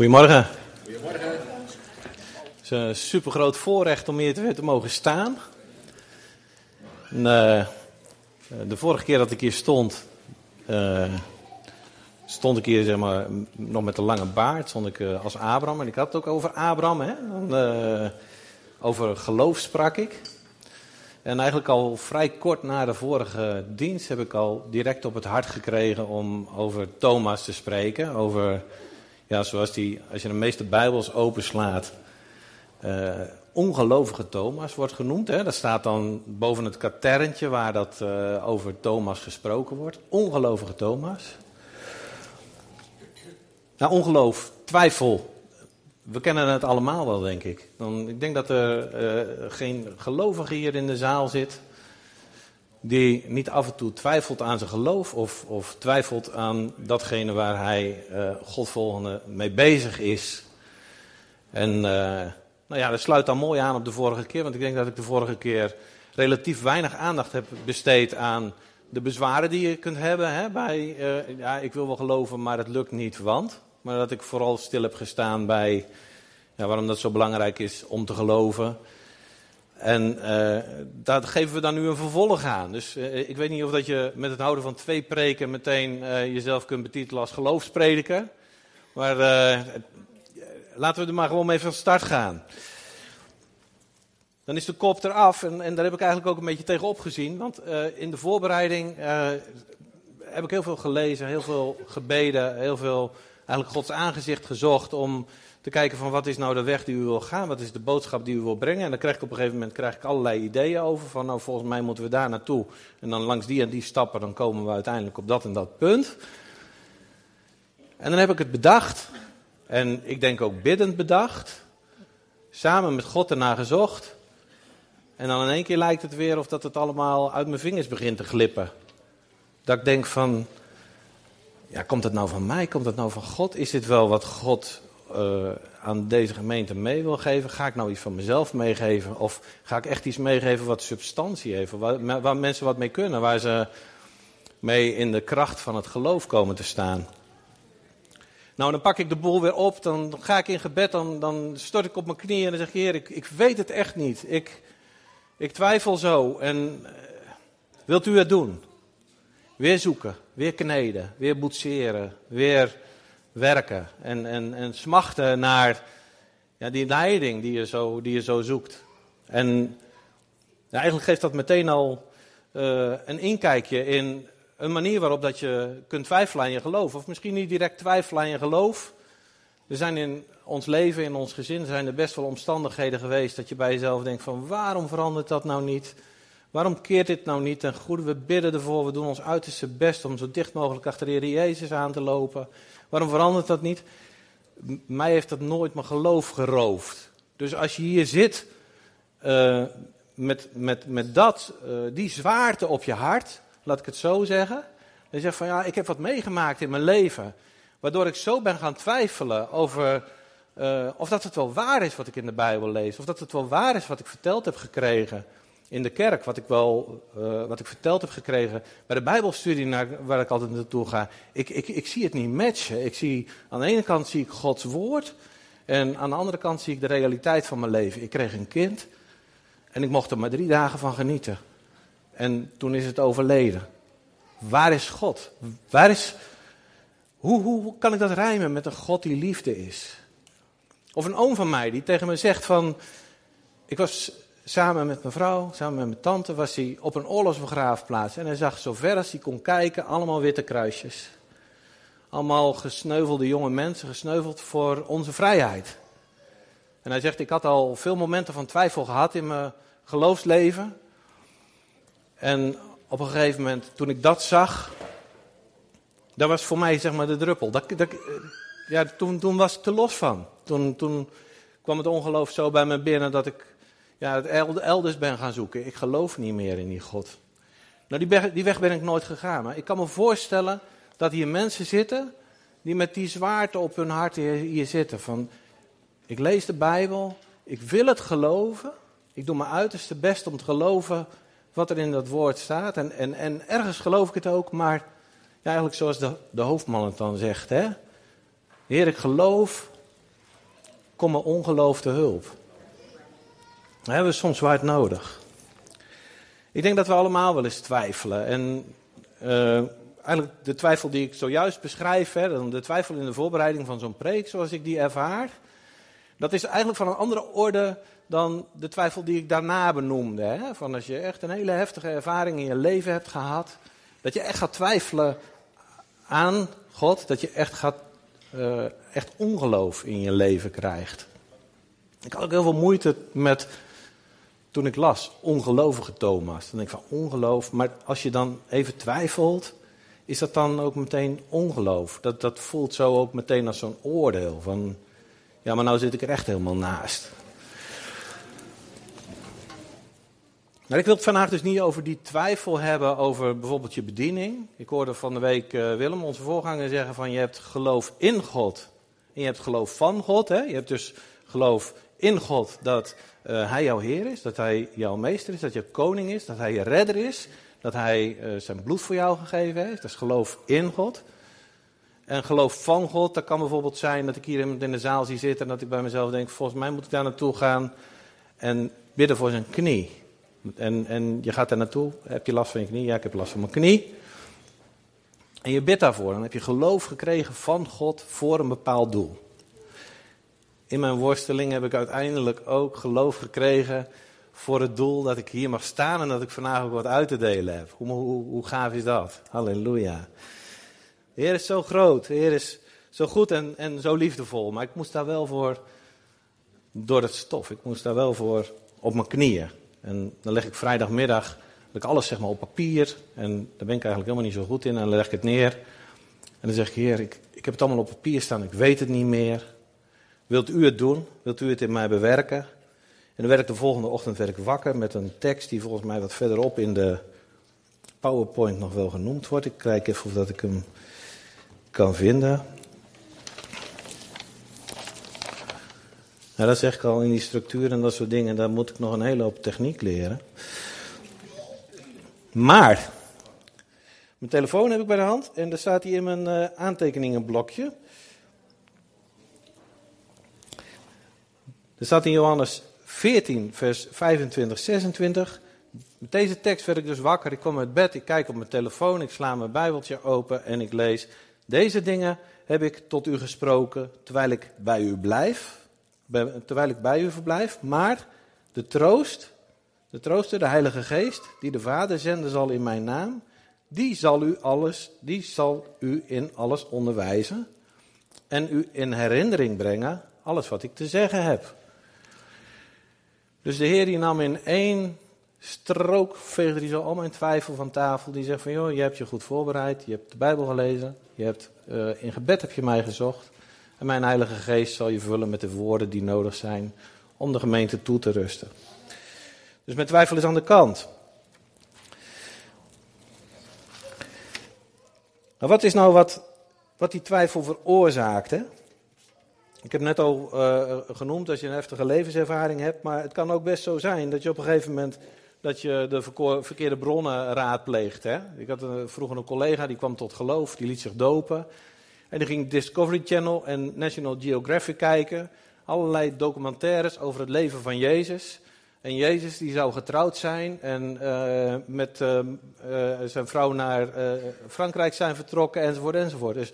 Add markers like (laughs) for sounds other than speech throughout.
Goedemorgen. Goedemorgen. Het is een super groot voorrecht om hier weer te mogen staan. En, uh, de vorige keer dat ik hier stond, uh, stond ik hier zeg maar, nog met een lange baard, stond ik uh, als Abraham. En ik had het ook over Abraham, hè? Over geloof sprak ik. En eigenlijk al vrij kort na de vorige dienst heb ik al direct op het hart gekregen om over Thomas te spreken. Over ja, zoals die, als je de meeste Bijbels openslaat, uh, ongelovige Thomas wordt genoemd. Hè? Dat staat dan boven het katerntje waar dat uh, over Thomas gesproken wordt. Ongelovige Thomas. Nou, ongeloof, twijfel. We kennen het allemaal wel, denk ik. Dan, ik denk dat er uh, geen gelovige hier in de zaal zit die niet af en toe twijfelt aan zijn geloof of, of twijfelt aan datgene waar hij uh, Godvolgende mee bezig is. En uh, nou ja, dat sluit dan mooi aan op de vorige keer, want ik denk dat ik de vorige keer relatief weinig aandacht heb besteed aan de bezwaren die je kunt hebben hè, bij, uh, ja, ik wil wel geloven, maar het lukt niet, want. Maar dat ik vooral stil heb gestaan bij ja, waarom dat zo belangrijk is om te geloven. En uh, daar geven we dan nu een vervolg aan. Dus uh, ik weet niet of dat je met het houden van twee preken meteen uh, jezelf kunt betitelen als geloofsprediker. Maar laten we er maar gewoon mee van start gaan. Dan is de kop eraf en, en daar heb ik eigenlijk ook een beetje tegen opgezien. Want in de voorbereiding heb ik heel veel gelezen, heel veel gebeden, heel veel eigenlijk Gods aangezicht gezocht om te kijken van wat is nou de weg die u wil gaan, wat is de boodschap die u wil brengen. En dan krijg ik op een gegeven moment krijg ik allerlei ideeën over van nou volgens mij moeten we daar naartoe. En dan langs die en die stappen, dan komen we uiteindelijk op dat en dat punt. En dan heb ik het bedacht, en ik denk ook biddend bedacht, samen met God ernaar gezocht. En dan in één keer lijkt het weer of dat het allemaal uit mijn vingers begint te glippen. Dat ik denk van, ja, komt het nou van mij? Komt het nou van God? Is dit wel wat God uh, aan deze gemeente mee wil geven? Ga ik nou iets van mezelf meegeven? Of ga ik echt iets meegeven wat substantie heeft? Waar, waar, mensen wat mee kunnen, waar ze mee in de kracht van het geloof komen te staan? Nou, dan pak ik de boel weer op, dan ga ik in gebed, dan, dan stort ik op mijn knieën en dan zeg ik, Heer, ik, ik weet het echt niet. Ik, ik twijfel zo en uh, wilt u het doen? Weer zoeken, weer kneden, weer boetseren, weer werken en, en, en smachten naar ja, die leiding die je zo, die je zo zoekt. En eigenlijk geeft dat meteen al uh, een inkijkje in een manier waarop dat je kunt twijfelen aan je geloof. Of misschien niet direct twijfelen aan je geloof. Er zijn in ons leven, in ons gezin, zijn er best wel omstandigheden geweest dat je bij jezelf denkt van waarom verandert dat nou niet? Waarom keert dit nou niet ten goede? We bidden ervoor, we doen ons uiterste best om zo dicht mogelijk achter de Heer Jezus aan te lopen. Waarom verandert dat niet? Mij heeft dat nooit mijn geloof geroofd. Dus als je hier zit uh, met, met, met dat, uh, die zwaarte op je hart, laat ik het zo zeggen. Dan zeg van ja, ik heb wat meegemaakt in mijn leven. Waardoor ik zo ben gaan twijfelen over uh, of dat het wel waar is wat ik in de Bijbel lees. Of dat het wel waar is wat ik verteld heb gekregen in de kerk, wat ik wel uh, wat ik verteld heb gekregen bij de Bijbelstudie naar, waar ik altijd naartoe ga. Ik, ik, ik zie het niet matchen. Ik zie, aan de ene kant zie ik Gods woord en aan de andere kant zie ik de realiteit van mijn leven. Ik kreeg een kind en ik mocht er maar drie dagen van genieten. En toen is het overleden. Waar is God? Waar is, hoe, hoe kan ik dat rijmen met een God die liefde is? Of een oom van mij die tegen me zegt van, ik was samen met mijn vrouw, samen met mijn tante, was hij op een oorlogsbegraafplaats. En hij zag zo ver als hij kon kijken, allemaal witte kruisjes. Allemaal gesneuvelde jonge mensen, gesneuveld voor onze vrijheid. En hij zegt, ik had al veel momenten van twijfel gehad in mijn geloofsleven. En op een gegeven moment, toen ik dat zag, dat was voor mij zeg maar de druppel. Dat, dat, ja, toen, toen was ik er los van. Toen, toen kwam het ongeloof zo bij me binnen dat ik ja, het elders ben gaan zoeken. Ik geloof niet meer in die God. Nou, die weg, die weg ben ik nooit gegaan. Maar ik kan me voorstellen dat hier mensen zitten die met die zwaarte op hun hart hier, zitten. Van, ik lees de Bijbel, ik wil het geloven. Ik doe mijn uiterste best om te geloven wat er in dat woord staat. En, en, en ergens geloof ik het ook, maar ja, eigenlijk zoals de, de hoofdman het dan zegt. Hè? Heer, ik geloof, kom mijn ongeloof te hulp. We soms hard nodig. Ik denk dat we allemaal wel eens twijfelen. En uh, eigenlijk de twijfel die ik zojuist beschrijf, hè, de twijfel in de voorbereiding van zo'n preek, zoals ik die ervaar, dat is eigenlijk van een andere orde dan de twijfel die ik daarna benoemde. Hè? Van als je echt een hele heftige ervaring in je leven hebt gehad, dat je echt gaat twijfelen aan God, dat je echt, gaat, uh, echt ongeloof in je leven krijgt. Ik had ook heel veel moeite met, toen ik las, ongelovige Thomas. Dan denk ik van ongeloof, maar als je dan even twijfelt, is dat dan ook meteen ongeloof? Dat, dat voelt zo ook meteen als zo'n oordeel van, ja maar nou zit ik er echt helemaal naast. Maar ik wil het vandaag dus niet over die twijfel hebben over bijvoorbeeld je bediening. Ik hoorde van de week uh, Willem, onze voorganger, zeggen van je hebt geloof in God en je hebt geloof van God. Hè? Je hebt dus geloof in God dat uh, Hij jouw Heer is, dat Hij jouw meester is, dat je koning is, dat Hij je redder is, dat Hij uh, zijn bloed voor jou gegeven heeft. Dat is geloof in God. En geloof van God, dat kan bijvoorbeeld zijn dat ik hier in de zaal zie zitten en dat ik bij mezelf denk, volgens mij moet ik daar naartoe gaan en bidden voor zijn knie. En, en je gaat daar naartoe, heb je last van je knie? Ja, ik heb last van mijn knie. En je bidt daarvoor, dan heb je geloof gekregen van God voor een bepaald doel. In mijn worsteling heb ik uiteindelijk ook geloof gekregen voor het doel dat ik hier mag staan en dat ik vandaag ook wat uit te delen heb. Hoe, hoe, gaaf is dat? Halleluja. De Heer is zo groot, de Heer is zo goed en, en zo liefdevol. Maar ik moest daar wel voor, door het stof, ik moest daar wel voor op mijn knieën. En dan leg ik vrijdagmiddag ik alles zeg maar op papier. En daar ben ik eigenlijk helemaal niet zo goed in. En dan leg ik het neer. En dan zeg ik, heer, ik, ik heb het allemaal op papier staan. Ik weet het niet meer. Wilt u het doen? Wilt u het in mij bewerken? En dan werd ik de volgende ochtend werd wakker met een tekst die volgens mij wat verderop in de PowerPoint nog wel genoemd wordt. Ik kijk even of dat ik hem kan vinden. Nou, dat zeg ik al in die structuur en dat soort dingen, daar moet ik nog een hele hoop techniek leren. Maar, mijn telefoon heb ik bij de hand en daar staat hier in mijn uh, aantekeningenblokje. Er staat in Johannes 14, vers 25, 26. Met deze tekst werd ik dus wakker. Ik kom uit bed, ik kijk op mijn telefoon, ik sla mijn Bijbeltje open en ik lees. Deze dingen heb ik tot u gesproken terwijl ik bij u blijf terwijl ik bij u verblijf. Maar de troost, de trooster, de Heilige Geest, die de Vader zenden zal in mijn naam, die zal u alles, die zal u in alles onderwijzen en u in herinnering brengen alles wat ik te zeggen heb. Dus de Heer die nam in één strook, veegde hij zo al mijn twijfel van tafel. Die zegt van, joh, je hebt je goed voorbereid, je hebt de Bijbel gelezen, je hebt, uh, in gebed heb je mij gezocht. En mijn Heilige Geest zal je vullen met de woorden die nodig zijn om de gemeente toe te rusten. Dus mijn twijfel is aan de kant. Maar wat is nou wat, wat die twijfel veroorzaakt? Hè? Ik heb net al uh, genoemd dat je een heftige levenservaring hebt, maar het kan ook best zo zijn dat je op een gegeven moment dat je de verkeerde bronnen raadpleegt. Hè? Ik had een, vroeger een collega die kwam tot geloof, die liet zich dopen. En die ging Discovery Channel en National Geographic kijken. Allerlei documentaires over het leven van Jezus. En Jezus die zou getrouwd zijn en uh, met uh, zijn vrouw naar Frankrijk zijn vertrokken enzovoort enzovoort. Dus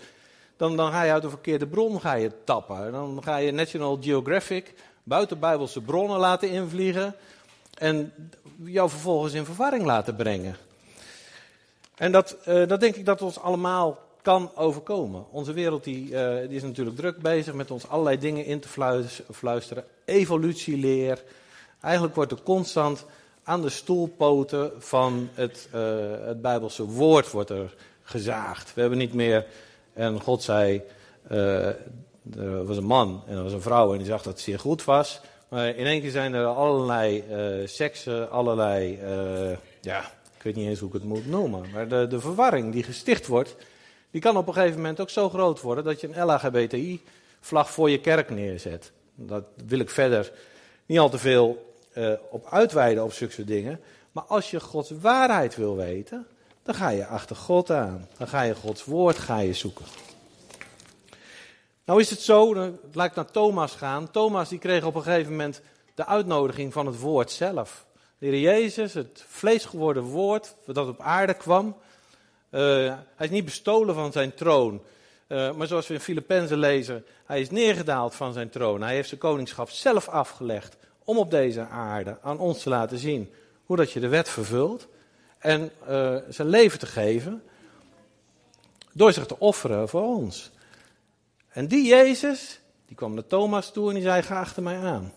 dan, dan ga je uit de verkeerde bron ga je tappen. Dan ga je National Geographic buiten bijbelse bronnen laten invliegen. En jou vervolgens in verwarring laten brengen. En dat, dat denk ik dat ons allemaal kan overkomen. Onze wereld die, uh, die is natuurlijk druk bezig met ons allerlei dingen in te fluisteren. Evolutieleer. Eigenlijk wordt er constant aan de stoelpoten van het, uh, het Bijbelse woord wordt er gezaagd. We hebben niet meer, en God zei, uh, er was een man en er was een vrouw en die zag dat het zeer goed was. Maar in één keer zijn er allerlei seksen, allerlei, ja, ik weet niet eens hoe ik het moet noemen. Maar de, de verwarring die gesticht wordt, die kan op een gegeven moment ook zo groot worden dat je een LHGBTI-vlag voor je kerk neerzet. Dat wil ik verder niet al te veel op uitweiden op zulke dingen. Maar als je Gods waarheid wil weten, dan ga je achter God aan. Dan ga je Gods woord ga je zoeken. Nou is het zo, het lijkt naar Thomas gaan. Thomas die kreeg op een gegeven moment de uitnodiging van het woord zelf. De Heer Jezus, het vlees geworden woord dat op aarde kwam. Uh, hij is niet bestolen van zijn troon. Uh, maar zoals we in Filippenzen lezen, hij is neergedaald van zijn troon. Hij heeft zijn koningschap zelf afgelegd om op deze aarde aan ons te laten zien hoe dat je de wet vervult. En uh, zijn leven te geven door zich te offeren voor ons. En die Jezus, die kwam naar Thomas toe en die zei, ga achter mij aan.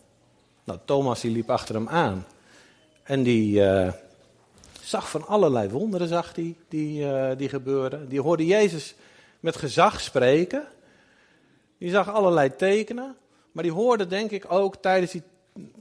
Nou, Thomas die liep achter hem aan. En die uh, zag van allerlei wonderen, zag die, die, uh, die gebeurden. Die hoorde Jezus met gezag spreken. Die zag allerlei tekenen. Maar die hoorde denk ik ook tijdens die,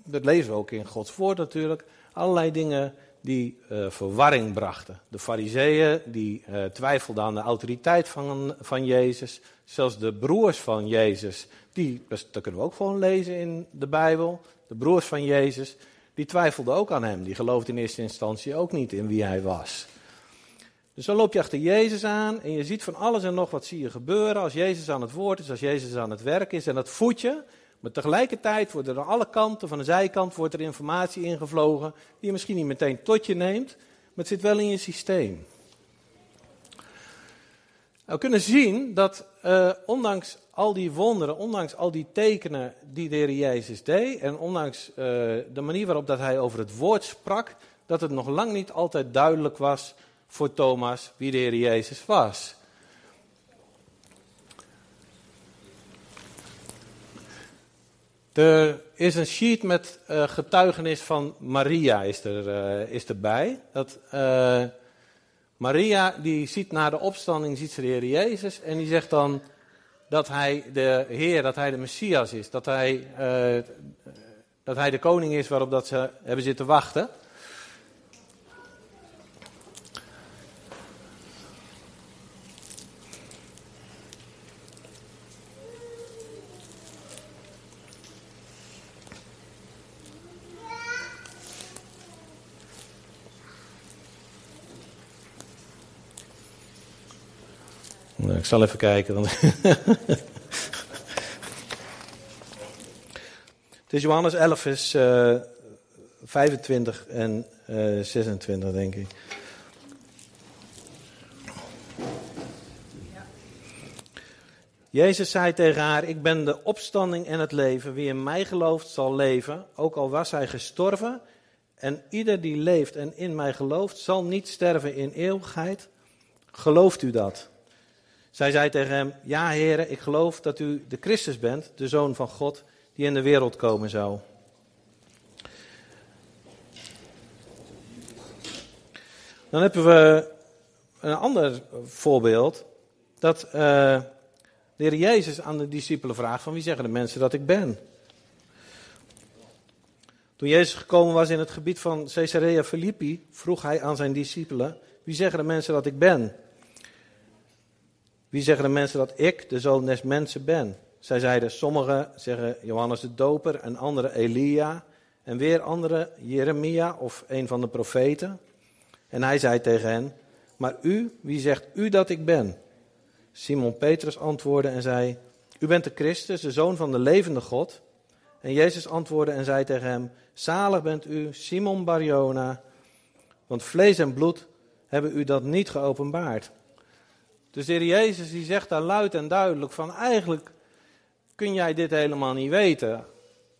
dat lezen we ook in Gods woord natuurlijk, allerlei dingen die uh, verwarring brachten. De fariseeën die uh, twijfelden aan de autoriteit van, van Jezus. Zelfs de broers van Jezus, die, dat kunnen we ook gewoon lezen in de Bijbel. De broers van Jezus, die twijfelden ook aan hem. Die geloofden in eerste instantie ook niet in wie hij was. Dus dan loop je achter Jezus aan en je ziet van alles en nog wat zie je gebeuren als Jezus aan het woord is, als Jezus aan het werk is. En dat voed je. Maar tegelijkertijd wordt er aan alle kanten, van de zijkant, wordt er informatie ingevlogen die je misschien niet meteen tot je neemt, maar het zit wel in je systeem. We kunnen zien dat uh, ondanks al die wonderen, ondanks al die tekenen die de Heer Jezus deed en ondanks uh, de manier waarop dat hij over het woord sprak, dat het nog lang niet altijd duidelijk was voor Thomas wie de Heer Jezus was. Er is een sheet met uh, getuigenis van Maria is, er, uh, is erbij. Dat, uh, Maria die ziet na de opstanding ziet ze de Heer Jezus en die zegt dan dat hij de Heer, dat hij de Messias is, dat hij, dat hij de koning is waarop dat ze hebben zitten wachten. Nou, ik zal even kijken. (laughs) Het is Johannes 11, vers uh, 25 en uh, 26, denk ik. Jezus zei tegen haar: Ik ben de opstanding en het leven. Wie in mij gelooft, zal leven, ook al was hij gestorven. En ieder die leeft en in mij gelooft, zal niet sterven in eeuwigheid. Gelooft u dat? Zij zei tegen hem: Ja, heren, ik geloof dat u de Christus bent, de zoon van God, die in de wereld komen zou. Dan hebben we een ander voorbeeld. Dat uh, de heer Jezus aan de discipelen vraagt: van wie zeggen de mensen dat ik ben? Toen Jezus gekomen was in het gebied van Caesarea Philippi, vroeg hij aan zijn discipelen: Wie zeggen de mensen dat ik ben? Wie zeggen de mensen dat ik de zoon des mensen ben? Zij zeiden, sommigen zeggen Johannes de Doper en anderen Elia en weer anderen Jeremia of een van de profeten. En hij zei tegen hen, maar u, wie zegt u dat ik ben? Simon Petrus antwoordde en zei, u bent de Christus, de zoon van de levende God. En Jezus antwoordde en zei tegen hem, zalig bent u, Simon Barjona, want vlees en bloed hebben u dat niet geopenbaard. Dus de Heer Jezus die zegt daar luid en duidelijk van eigenlijk kun jij dit helemaal niet weten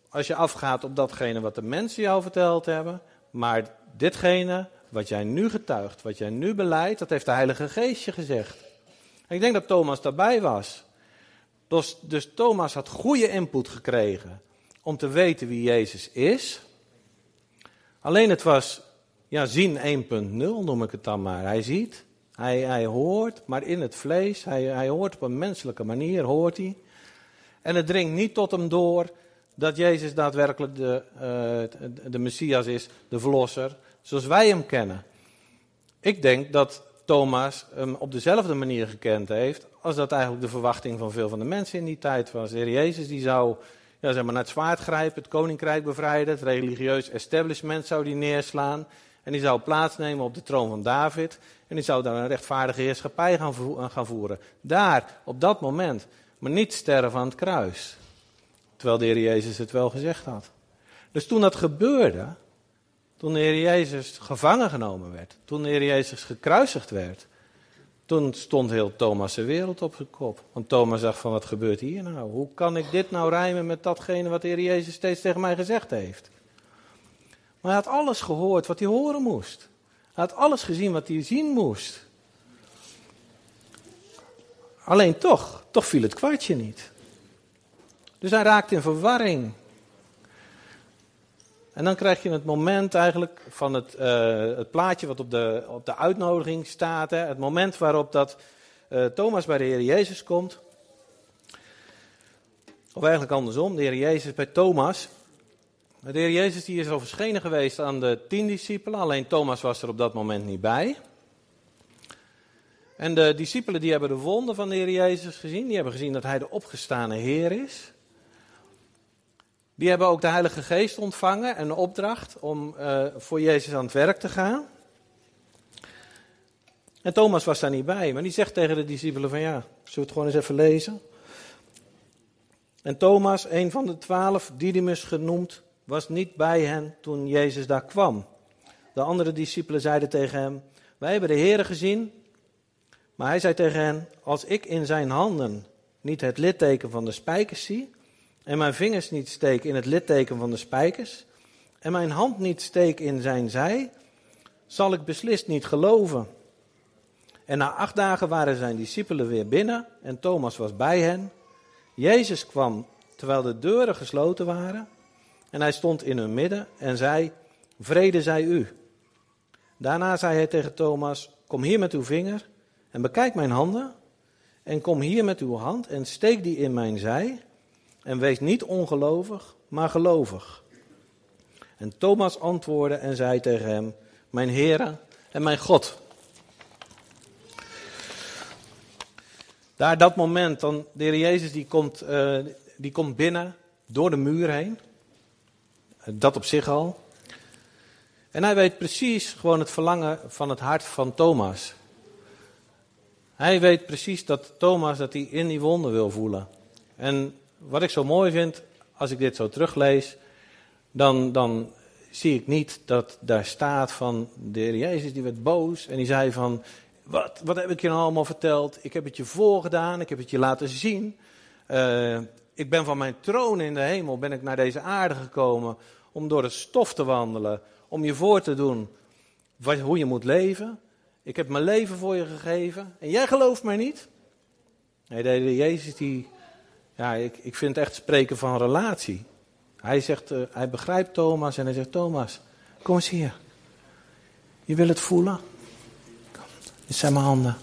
als je afgaat op datgene wat de mensen jou verteld hebben. Maar ditgene wat jij nu getuigt, wat jij nu beleidt, dat heeft de Heilige Geest je gezegd. En ik denk dat Thomas daarbij was. Dus, dus Thomas had goede input gekregen om te weten wie Jezus is. Alleen het was ja, zien 1.0 noem ik het dan maar. Hij ziet, hij, hij hoort, maar in het vlees. Hij, hij hoort op een menselijke manier, hoort hij. En het dringt niet tot hem door dat Jezus daadwerkelijk de, uh, de Messias is, de Verlosser, zoals wij hem kennen. Ik denk dat Thomas hem op dezelfde manier gekend heeft als dat eigenlijk de verwachting van veel van de mensen in die tijd was. De Heer Jezus die zou ja, zeg maar, naar het zwaard grijpen, het koninkrijk bevrijden, het religieus establishment zou die neerslaan. En die zou plaatsnemen op de troon van David. En die zou daar een rechtvaardige heerschappij gaan, gaan voeren. Daar, op dat moment, maar niet sterven aan het kruis. Terwijl de Heer Jezus het wel gezegd had. Dus toen dat gebeurde, toen de Heer Jezus gevangen genomen werd, toen de Heer Jezus gekruisigd werd, toen stond heel Thomas' wereld op zijn kop. Want Thomas dacht van, wat gebeurt hier nou? Hoe kan ik dit nou rijmen met datgene wat de Heer Jezus steeds tegen mij gezegd heeft? Maar hij had alles gehoord wat hij horen moest. Hij had alles gezien wat hij zien moest. Alleen toch, toch viel het kwartje niet. Dus hij raakte in verwarring. En dan krijg je het moment eigenlijk van het, uh, het plaatje wat op de, op de uitnodiging staat. Hè, het moment waarop dat uh, Thomas bij de Heer Jezus komt. Of eigenlijk andersom, de Heer Jezus bij Thomas. De Heer Jezus die is al verschenen geweest aan de tien discipelen, alleen Thomas was er op dat moment niet bij. En de discipelen die hebben de wonden van de Heer Jezus gezien, die hebben gezien dat Hij de opgestane Heer is. Die hebben ook de Heilige Geest ontvangen en een opdracht om uh, voor Jezus aan het werk te gaan. En Thomas was daar niet bij, maar die zegt tegen de discipelen van ja, zullen we het gewoon eens even lezen? En Thomas, een van de twaalf, Didymus genoemd, was niet bij hen toen Jezus daar kwam. De andere discipelen zeiden tegen hem, wij hebben de Heer gezien. Maar hij zei tegen hen, als ik in zijn handen niet het litteken van de spijkers zie en mijn vingers niet steek in het litteken van de spijkers, en mijn hand niet steek in zijn zij, zal ik beslist niet geloven. En na acht dagen waren zijn discipelen weer binnen en Thomas was bij hen. Jezus kwam terwijl de deuren gesloten waren en hij stond in hun midden en zei, vrede zij u. Daarna zei hij tegen Thomas, kom hier met uw vinger en bekijk mijn handen en kom hier met uw hand en steek die in mijn zij en wees niet ongelovig, maar gelovig. En Thomas antwoordde en zei tegen hem: Mijn Heere en mijn God. Daar dat moment, dan de Heer Jezus die komt, uh, die komt binnen door de muur heen. Dat op zich al. En hij weet precies gewoon het verlangen van het hart van Thomas. Hij weet precies dat Thomas dat hij in die wonden wil voelen. En wat ik zo mooi vind, als ik dit zo teruglees, dan, dan zie ik niet dat daar staat van de heer Jezus die werd boos en die zei van, wat, wat heb ik je nou allemaal verteld? Ik heb het je voorgedaan, ik heb het je laten zien. Uh, ik ben van mijn troon in de hemel, ben ik naar deze aarde gekomen om door het stof te wandelen, om je voor te doen wat, hoe je moet leven. Ik heb mijn leven voor je gegeven en jij gelooft mij niet? Nee, de Jezus die ja, ik, ik vind echt spreken van relatie. Hij, zegt, uh, hij begrijpt Thomas en hij zegt: Thomas, kom eens hier. Je wil het voelen? Dit zijn mijn handen.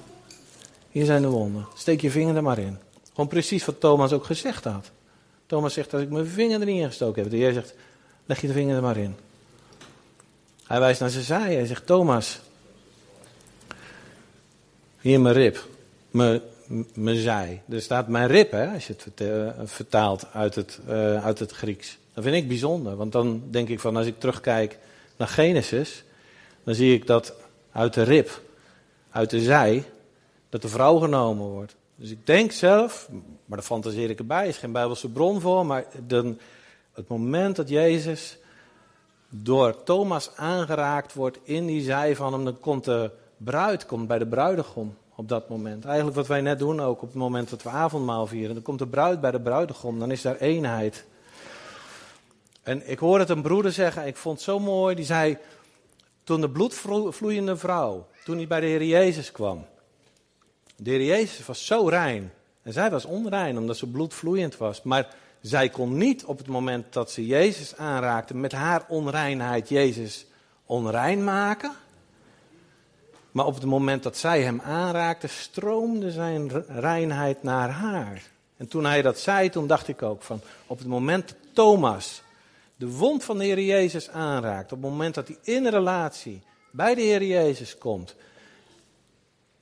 Hier zijn de wonden. Steek je vinger er maar in. Gewoon precies wat Thomas ook gezegd had. Thomas zegt: Als ik mijn vinger er niet in gestoken heb. De Heer zegt: Leg je de vinger er maar in. Hij wijst naar zijn zij. Hij zegt: Thomas, hier mijn rib. Mijn zij. Er staat mijn rib, hè, als je het uh, vertaalt uit het, uh, uit het Grieks. Dat vind ik bijzonder, want dan denk ik van als ik terugkijk naar Genesis, dan zie ik dat uit de rib, uit de zij, dat de vrouw genomen wordt. Dus ik denk zelf, maar daar fantaseer ik erbij, is geen Bijbelse bron voor, maar dan, het moment dat Jezus door Thomas aangeraakt wordt in die zij van hem, dan komt de bruid, komt bij de bruidegom op dat moment. Eigenlijk wat wij net doen ook op het moment dat we avondmaal vieren. Dan komt de bruid bij de bruidegom, dan is daar eenheid. En ik hoorde het een broeder zeggen, ik vond het zo mooi, die zei, toen de bloedvloeiende vrouw, toen hij bij de Heer Jezus kwam. De Heer Jezus was zo rein. En zij was onrein, omdat ze bloedvloeiend was. Maar zij kon niet op het moment dat ze Jezus aanraakte, met haar onreinheid Jezus onrein maken. Maar op het moment dat zij hem aanraakte, stroomde zijn reinheid naar haar. En toen hij dat zei, toen dacht ik ook van, op het moment dat Thomas de wond van de Heer Jezus aanraakt, op het moment dat hij in relatie bij de Heer Jezus komt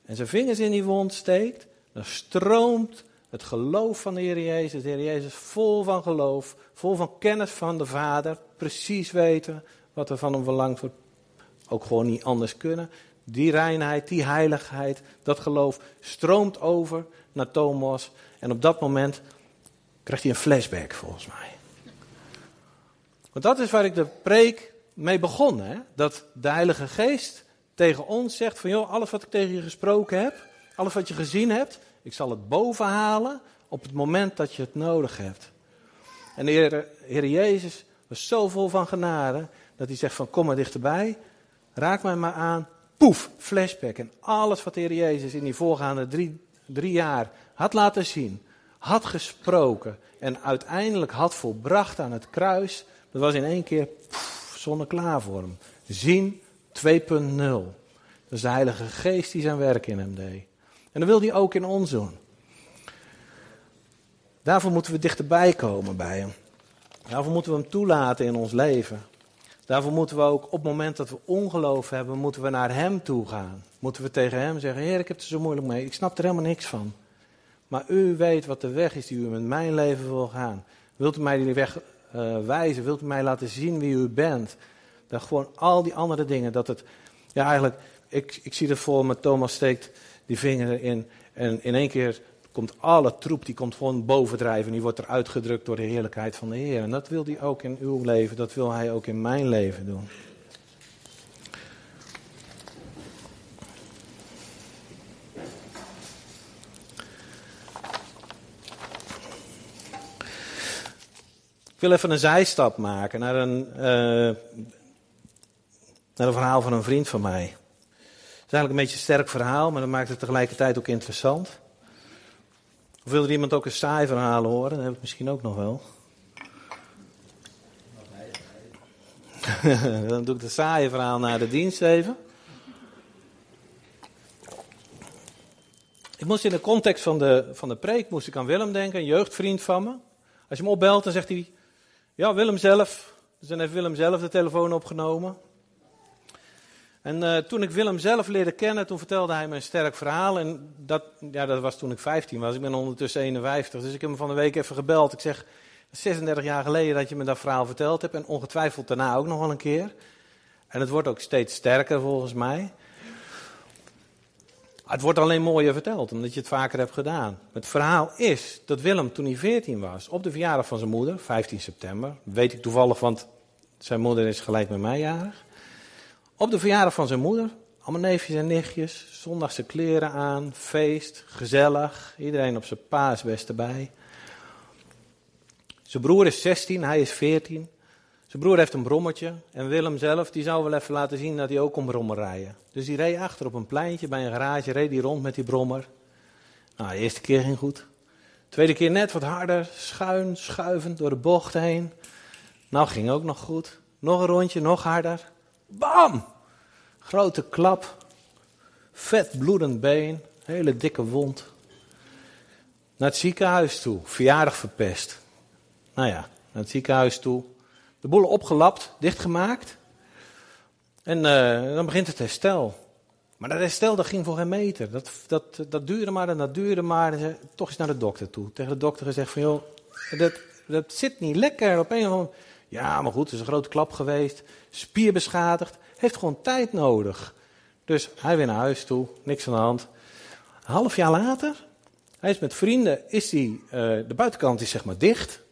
en zijn vingers in die wond steekt, dan stroomt het geloof van de Heer Jezus, de Heer Jezus vol van geloof, vol van kennis van de Vader, precies weten wat er van hem verlangd wordt, ook gewoon niet anders kunnen die reinheid, die heiligheid, dat geloof stroomt over naar Thomas. En op dat moment krijgt hij een flashback volgens mij. Want dat is waar ik de preek mee begon. Hè? Dat de Heilige Geest tegen ons zegt van joh, alles wat ik tegen je gesproken heb, alles wat je gezien hebt, ik zal het bovenhalen op het moment dat je het nodig hebt. En de Heer, Jezus was zo vol van genade dat hij zegt van kom maar dichterbij, raak mij maar aan, poef, flashback. En alles wat de Heer Jezus in die voorgaande drie, drie jaar had laten zien, had gesproken en uiteindelijk had volbracht aan het kruis, dat was in één keer zonneklaar voor hem. Zien 2.0. Dat is de Heilige Geest die zijn werk in hem deed. En dat wil hij ook in ons doen. Daarvoor moeten we dichterbij komen bij hem. Daarvoor moeten we hem toelaten in ons leven. Daarvoor moeten we ook op het moment dat we ongeloof hebben, moeten we naar hem toe gaan. Moeten we tegen hem zeggen, Heer, ik heb er zo moeilijk mee, ik snap er helemaal niks van. Maar u weet wat de weg is die u met mijn leven wil gaan. Wilt u mij die weg uh, wijzen? Wilt u mij laten zien wie u bent? Dat gewoon al die andere dingen, dat het, ja eigenlijk, ik, ik zie het voor me, Thomas steekt die vinger erin en in één keer komt alle troep, die komt gewoon bovendrijven. Die wordt er uitgedrukt door de heerlijkheid van de Heer. En dat wil hij ook in uw leven, dat wil hij ook in mijn leven doen. Ik wil even een zijstap maken naar een, uh, naar een verhaal van een vriend van mij. Het is eigenlijk een beetje een sterk verhaal, maar dat maakt het tegelijkertijd ook interessant. Of wil er iemand ook een saai verhaal horen? Dat heb ik misschien ook nog wel. (laughs) Dan doe ik de saaie verhaal naar de dienst even. Ik moest in de context van de, van de preek moest ik aan Willem denken, een jeugdvriend van me. Als je hem opbelt, dan zegt hij, ja Willem zelf. Dus dan heeft Willem zelf de telefoon opgenomen. En uh, toen ik Willem zelf leerde kennen, toen vertelde hij me een sterk verhaal. En dat, ja, dat was toen ik 15 was. Ik ben ondertussen 51. Dus ik heb hem van de week even gebeld. Ik zeg, 36 jaar geleden dat je me dat verhaal verteld hebt. En ongetwijfeld daarna ook nog wel een keer. En het wordt ook steeds sterker volgens mij. Het wordt alleen mooier verteld, omdat je het vaker hebt gedaan. Het verhaal is dat Willem, toen hij 14 was, op de verjaardag van zijn moeder, 15 september, weet ik toevallig, want zijn moeder is gelijk met mij jarig. Op de verjaardag van zijn moeder, allemaal neefjes en nichtjes, zondagse kleren aan, feest, gezellig, iedereen op zijn paasbest erbij. Zijn broer is 16, hij is 14. Zijn broer heeft een brommertje en Willem zelf, die zou wel even laten zien dat hij ook kon brommer rijden. Dus die reed achter op een pleintje bij een garage, reed hij rond met die brommer. Nou, de eerste keer ging goed. tweede keer net wat harder, schuin, schuivend door de bocht heen. Nou, ging ook nog goed. Nog een rondje, nog harder. Bam! Grote klap. Vet bloedend been. Hele dikke wond. Naar het ziekenhuis toe. Verjaardag verpest. Nou ja, naar het ziekenhuis toe. De boel opgelapt, dichtgemaakt. En uh, dan begint het herstel. Maar dat herstel dat ging voor geen meter. Dat, dat, dat duurde maar en dat duurde maar. Toch eens naar de dokter toe. Tegen de dokter gezegd van joh, dat, dat zit niet lekker op een of andere Ja, maar goed, het is een grote klap geweest. Spier beschadigd. Heeft gewoon tijd nodig. Dus hij weer naar huis toe, niks aan de hand. Een half jaar later, hij is met vrienden, is hij, uh, de buitenkant is zeg maar dicht.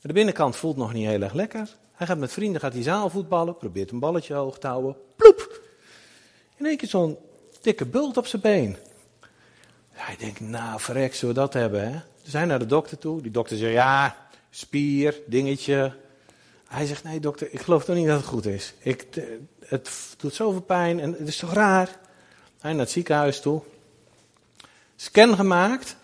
De binnenkant voelt nog niet heel erg lekker. Hij gaat met vrienden, gaat die zaal voetballen, probeert een balletje hoog te houden. Ploep! In één keer zo'n dikke bult op zijn been. Hij denkt, nou verrek, zullen we dat hebben hè? Dus hij naar de dokter toe. Die dokter zegt, ja, spier, dingetje. Hij zegt, nee dokter, ik geloof toch niet dat het goed is. Ik, het doet zoveel pijn en het is toch raar. Hij naar het ziekenhuis toe. Scan gemaakt.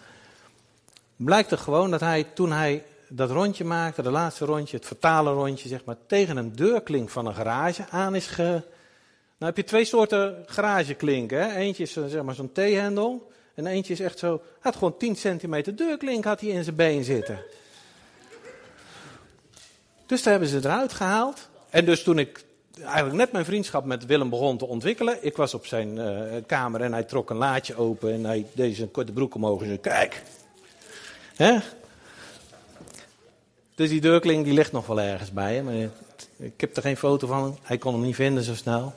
Blijkt er gewoon dat hij, toen hij dat rondje maakte, de laatste rondje, het fatale rondje, zeg maar, tegen een deurklink van een garage aan is ge... Nou heb je twee soorten garageklinken. Hè? Eentje is zeg maar zo'n T-hendel. En eentje is echt zo... Had gewoon 10 centimeter deurklink had hij in zijn been zitten. Dus daar hebben ze eruit gehaald. En dus toen ik eigenlijk net mijn vriendschap met Willem begon te ontwikkelen. Ik was op zijn uh, kamer en hij trok een laadje open en hij deed zijn korte broek omhoog en zei, kijk. Hè? Dus die deurkling die ligt nog wel ergens bij hem. Ik heb er geen foto van. Hij kon hem niet vinden zo snel.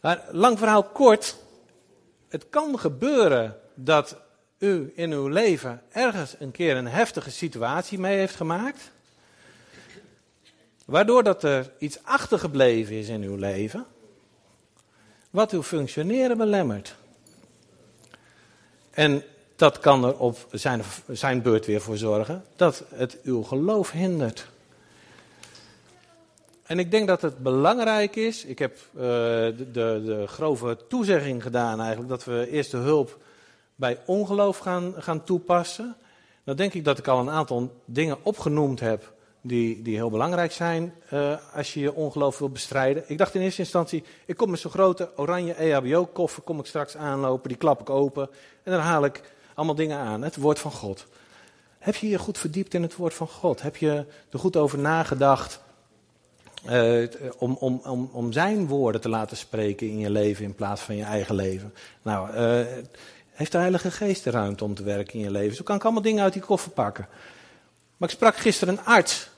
Maar lang verhaal kort. Het kan gebeuren dat u in uw leven ergens een keer een heftige situatie mee heeft gemaakt. Waardoor dat er iets achtergebleven is in uw leven. Wat uw functioneren belemmert. En dat kan er op zijn, zijn beurt weer voor zorgen dat het uw geloof hindert. En ik denk dat het belangrijk is. Ik heb de, de, de, grove toezegging gedaan eigenlijk dat we eerst de hulp bij ongeloof gaan, gaan toepassen. Dan denk ik dat ik al een aantal dingen opgenoemd heb die, die heel belangrijk zijn uh, als je je ongeloof wil bestrijden. Ik dacht in eerste instantie, ik kom met zo'n grote oranje EHBO-koffer, kom ik straks aanlopen, die klap ik open en dan haal ik allemaal dingen aan, het woord van God. Heb je je goed verdiept in het woord van God? Heb je er goed over nagedacht uh, om, om, om, om zijn woorden te laten spreken in je leven in plaats van je eigen leven? Nou, uh, heeft de Heilige Geest de ruimte om te werken in je leven? Zo kan ik allemaal dingen uit die koffer pakken. Maar ik sprak gisteren een arts.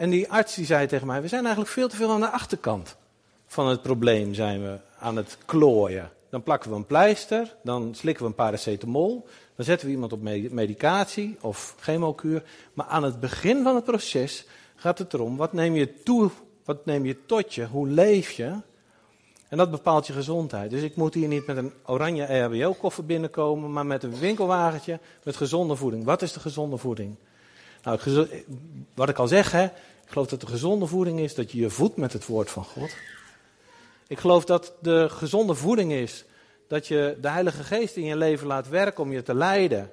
En die arts die zei tegen mij, we zijn eigenlijk veel te veel aan de achterkant van het probleem zijn we aan het klooien. Dan plakken we een pleister, dan slikken we een paracetamol, dan zetten we iemand op medicatie of chemokuur. Maar aan het begin van het proces gaat het erom, wat neem je toe, wat neem je tot je, hoe leef je? En dat bepaalt je gezondheid. Dus ik moet hier niet met een oranje EHBO-koffer binnenkomen, maar met een winkelwagentje met gezonde voeding. Wat is de gezonde voeding? Nou, wat ik al zeg, hè, geloof dat de gezonde voeding is dat je je voedt met het woord van God. Ik geloof dat de gezonde voeding is dat je de Heilige Geest in je leven laat werken om je te leiden.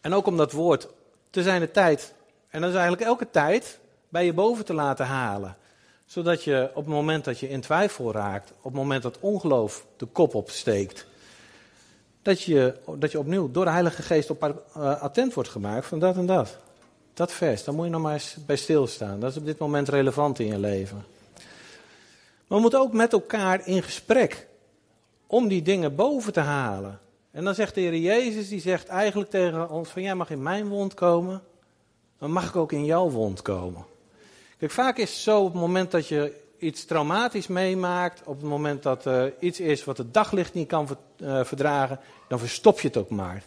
En ook om dat woord te zijn de tijd, en dat is eigenlijk elke tijd, bij je boven te laten halen. Zodat je op het moment dat je in twijfel raakt, op het moment dat ongeloof de kop opsteekt, dat je, dat je opnieuw door de Heilige Geest op uh, attent wordt gemaakt van dat en dat. Dat vers, daar moet je nog maar eens bij stilstaan. Dat is op dit moment relevant in je leven. Maar we moeten ook met elkaar in gesprek om die dingen boven te halen. En dan zegt de Heer Jezus, die zegt eigenlijk tegen ons van jij mag in mijn wond komen, dan mag ik ook in jouw wond komen. Kijk, vaak is het zo op het moment dat je iets traumatisch meemaakt, op het moment dat er iets is wat het daglicht niet kan eh, verdragen, dan verstop je het ook maar.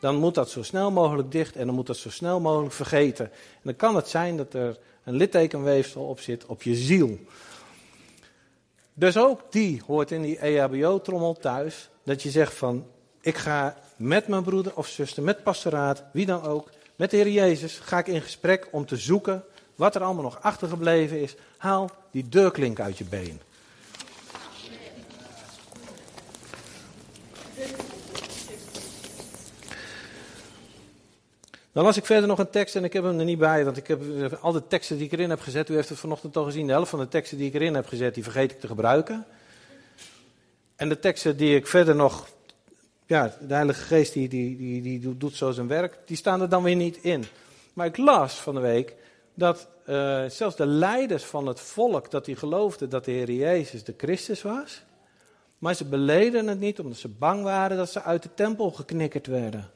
Dan moet dat zo snel mogelijk dicht en dan moet dat zo snel mogelijk vergeten. En dan kan het zijn dat er een littekenweefsel op zit op je ziel. Dus ook die hoort in die EHBO-trommel thuis. Dat je zegt van, ik ga met mijn broeder of zuster, met pastoraat, wie dan ook, met de Heer Jezus, ga ik in gesprek om te zoeken wat er allemaal nog achtergebleven is. Haal die deurklink uit je been. Dan las ik verder nog een tekst en ik heb hem er niet bij, want ik heb al de teksten die ik erin heb gezet, u heeft het vanochtend al gezien, de helft van de teksten die ik erin heb gezet, die vergeet ik te gebruiken. En de teksten die ik verder nog, ja, de Heilige Geest die, die, die, die doet zo zijn werk, die staan er dan weer niet in. Maar ik las van de week dat uh, zelfs de leiders van het volk, dat die geloofden dat de Heer Jezus de Christus was, maar ze beleden het niet omdat ze bang waren dat ze uit de tempel geknikkerd werden.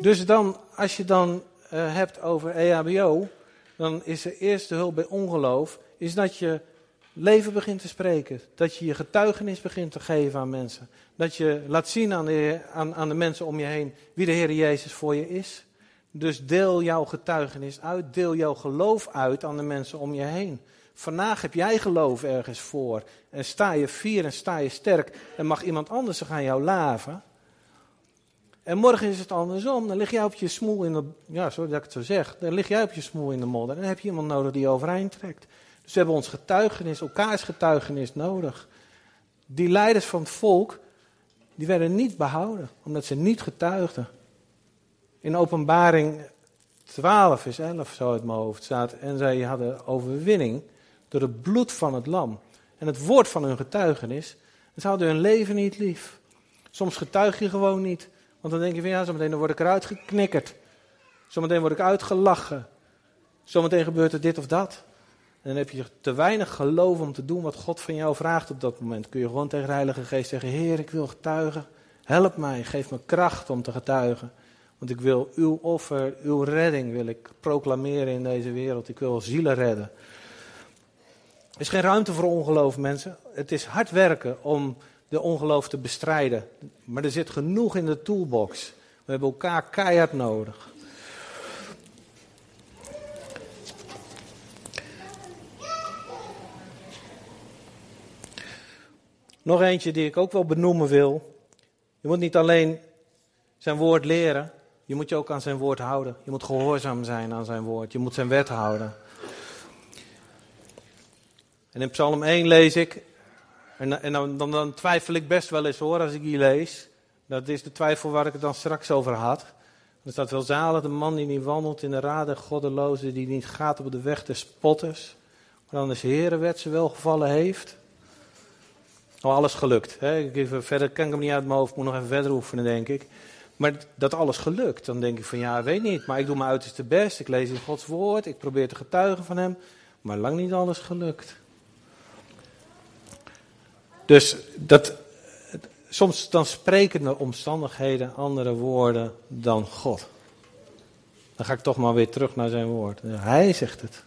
Dus dan, als je dan uh, hebt over EHBO, dan is de eerste hulp bij ongeloof, is dat je leven begint te spreken. Dat je je getuigenis begint te geven aan mensen. Dat je laat zien aan de, aan, aan de mensen om je heen wie de Heer Jezus voor je is. Dus deel jouw getuigenis uit, deel jouw geloof uit aan de mensen om je heen. Vandaag heb jij geloof ergens voor en sta je fier en sta je sterk en mag iemand anders zich aan jou laven. En morgen is het andersom. Dan lig jij op je smoel in de. Ja, sorry dat ik het zo zeg. Dan lig jij op je smoel in de modder. En dan heb je iemand nodig die overeind trekt. Dus we hebben ons getuigenis, elkaars getuigenis nodig. Die leiders van het volk, die werden niet behouden, omdat ze niet getuigden. In openbaring 12 is 11 zo uit mijn hoofd staat. En zij hadden overwinning door het bloed van het lam. En het woord van hun getuigenis. En ze hadden hun leven niet lief. Soms getuig je gewoon niet. Want dan denk je van ja, zometeen word ik eruit geknikkerd. Zometeen word ik uitgelachen. Zometeen gebeurt er dit of dat. En dan heb je te weinig geloof om te doen wat God van jou vraagt op dat moment. Kun je gewoon tegen de Heilige Geest zeggen: Heer, ik wil getuigen. Help mij, geef me kracht om te getuigen. Want ik wil uw offer, uw redding wil ik proclameren in deze wereld. Ik wil zielen redden. Er is geen ruimte voor ongeloof, mensen. Het is hard werken om de ongeloof te bestrijden. Maar er zit genoeg in de toolbox. We hebben elkaar keihard nodig. Nog eentje die ik ook wel benoemen wil. Je moet niet alleen zijn woord leren, je moet je ook aan zijn woord houden. Je moet gehoorzaam zijn aan zijn woord. Je moet zijn wet houden. En in Psalm 1 lees ik, en, en dan, dan, twijfel ik best wel eens hoor als ik die lees. Dat is de twijfel waar ik het dan straks over had. Er staat wel zalig de man die niet wandelt in de raden goddeloze, die niet gaat op de weg des spotters. Maar dan de Heerenwet ze wel gevallen heeft. Oh, alles gelukt. Hè? Ik even, verder kan ik hem niet uit mijn hoofd, moet nog even verder oefenen, denk ik. Maar dat alles gelukt, dan denk ik van ja, weet niet. Maar ik doe mijn uiterste best, ik lees in Gods woord, ik probeer te getuigen van hem. Maar lang niet alles gelukt. Dus dat, soms dan spreken de omstandigheden andere woorden dan God. Dan ga ik toch maar weer terug naar zijn woord. Hij zegt het.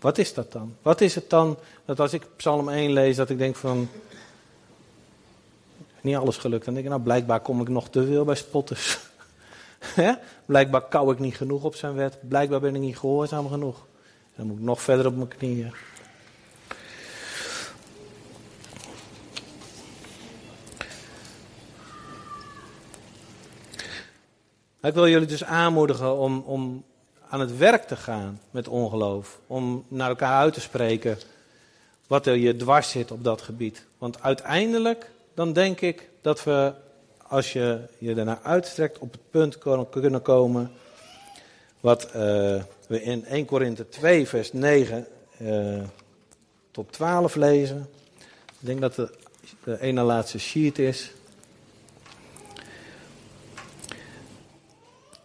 Wat is dat dan? Wat is het dan dat als ik Psalm 1 lees, dat ik denk van, niet alles gelukt. Dan denk ik, nou blijkbaar kom ik nog te veel bij spotters. (laughs) blijkbaar kou ik niet genoeg op zijn wet. Blijkbaar ben ik niet gehoorzaam genoeg. Dan moet ik nog verder op mijn knieën. Ik wil jullie dus aanmoedigen om, om aan het werk te gaan met ongeloof. Om naar elkaar uit te spreken wat er je dwars zit op dat gebied. Want uiteindelijk dan denk ik dat we, als je je ernaar uitstrekt, op het punt kunnen komen. Wat uh, we in 1 Korinthe 2, vers 9 uh, eh, tot 12 lezen. Ik denk dat de, de ene laatste sheet is.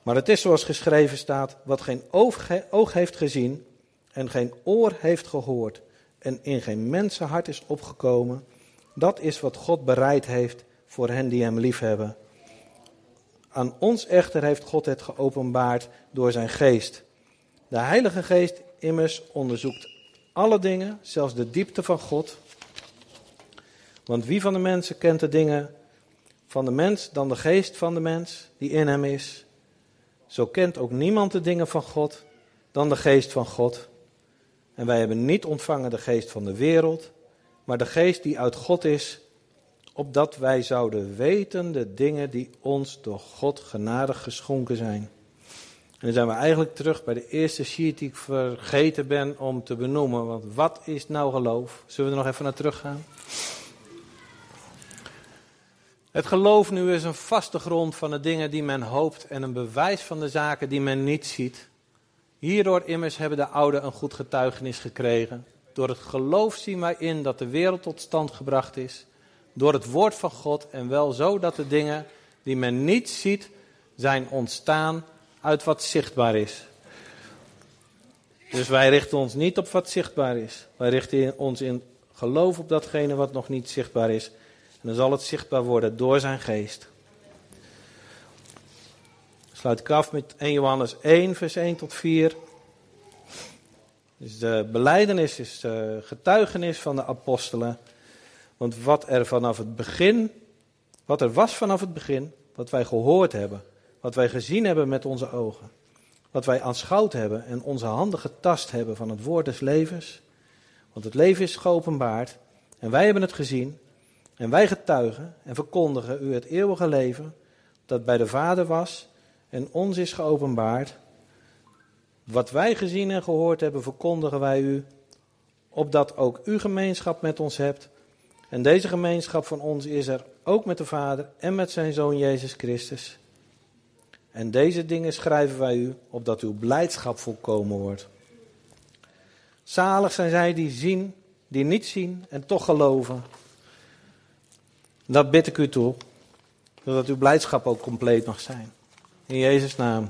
Maar het is zoals geschreven staat: wat geen oog heeft gezien en geen oor heeft gehoord en in geen mensenhart is opgekomen dat is wat God bereid heeft voor hen die Hem liefhebben. Aan ons echter heeft God het geopenbaard door zijn geest. De Heilige Geest immers onderzoekt alle dingen, zelfs de diepte van God. Want wie van de mensen kent de dingen van de mens dan de geest van de mens die in hem is? Zo kent ook niemand de dingen van God dan de geest van God. En wij hebben niet ontvangen de geest van de wereld, maar de geest die uit God is, opdat wij zouden weten de dingen die ons door God genadig geschonken zijn. En dan zijn we eigenlijk terug bij de eerste sheet die ik vergeten ben om te benoemen. Want wat is nou geloof? Zullen we er nog even naar terug gaan? Het geloof nu is een vaste grond van de dingen die men hoopt en een bewijs van de zaken die men niet ziet. Hierdoor immers hebben de ouden een goed getuigenis gekregen. Door het geloof zien wij in dat de wereld tot stand gebracht is. Door het woord van God en wel zo dat de dingen die men niet ziet zijn ontstaan uit wat zichtbaar is. Dus wij richten ons niet op wat zichtbaar is. Wij richten ons in geloof op datgene wat nog niet zichtbaar is. Dan zal het zichtbaar worden door zijn geest. Sluit ik af met 1 Johannes 1, vers 1 tot 4. Dus de beleidenis is de getuigenis van de apostelen. Want wat er vanaf het begin, wat er was vanaf het begin, wat wij gehoord hebben, wat wij gezien hebben met onze ogen, wat wij aanschouwd hebben en onze handen getast hebben van het woord des levens. Want het leven is geopenbaard en wij hebben het gezien en wij getuigen en verkondigen u het eeuwige leven dat bij de Vader was en ons is geopenbaard. Wat wij gezien en gehoord hebben, verkondigen wij u, opdat ook u gemeenschap met ons hebt. En deze gemeenschap van ons is er ook met de Vader en met zijn Zoon Jezus Christus. En deze dingen schrijven wij u, opdat uw blijdschap volkomen wordt. Zalig zijn zij die zien, die niet zien en toch geloven. Dat bid ik u toe, zodat uw blijdschap ook compleet mag zijn. In Jezus' naam.